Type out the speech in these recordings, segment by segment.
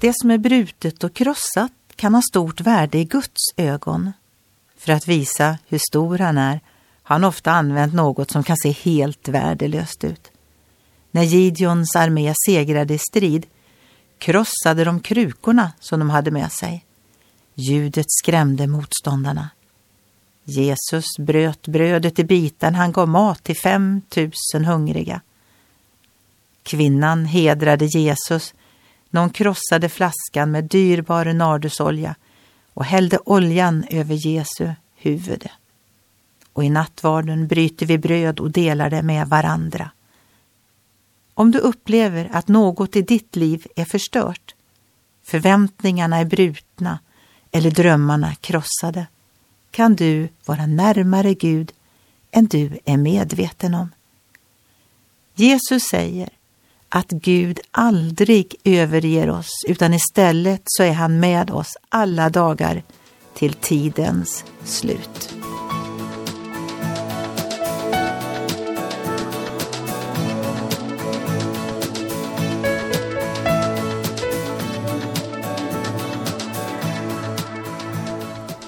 Det som är brutet och krossat kan ha stort värde i Guds ögon. För att visa hur stor han är har han ofta använt något som kan se helt värdelöst ut. När Gideons armé segrade i strid krossade de krukorna som de hade med sig. Ljudet skrämde motståndarna. Jesus bröt brödet i bitar han gav mat till fem tusen hungriga. Kvinnan hedrade Jesus när hon krossade flaskan med dyrbar nardusolja och hällde oljan över Jesu huvud. Och i nattvarden bryter vi bröd och delar det med varandra. Om du upplever att något i ditt liv är förstört, förväntningarna är brutna eller drömmarna krossade, kan du vara närmare Gud än du är medveten om. Jesus säger att Gud aldrig överger oss utan istället så är han med oss alla dagar till tidens slut.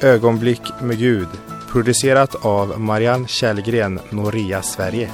Ögonblick med Gud producerat av Marianne Källgren, Noria Sverige.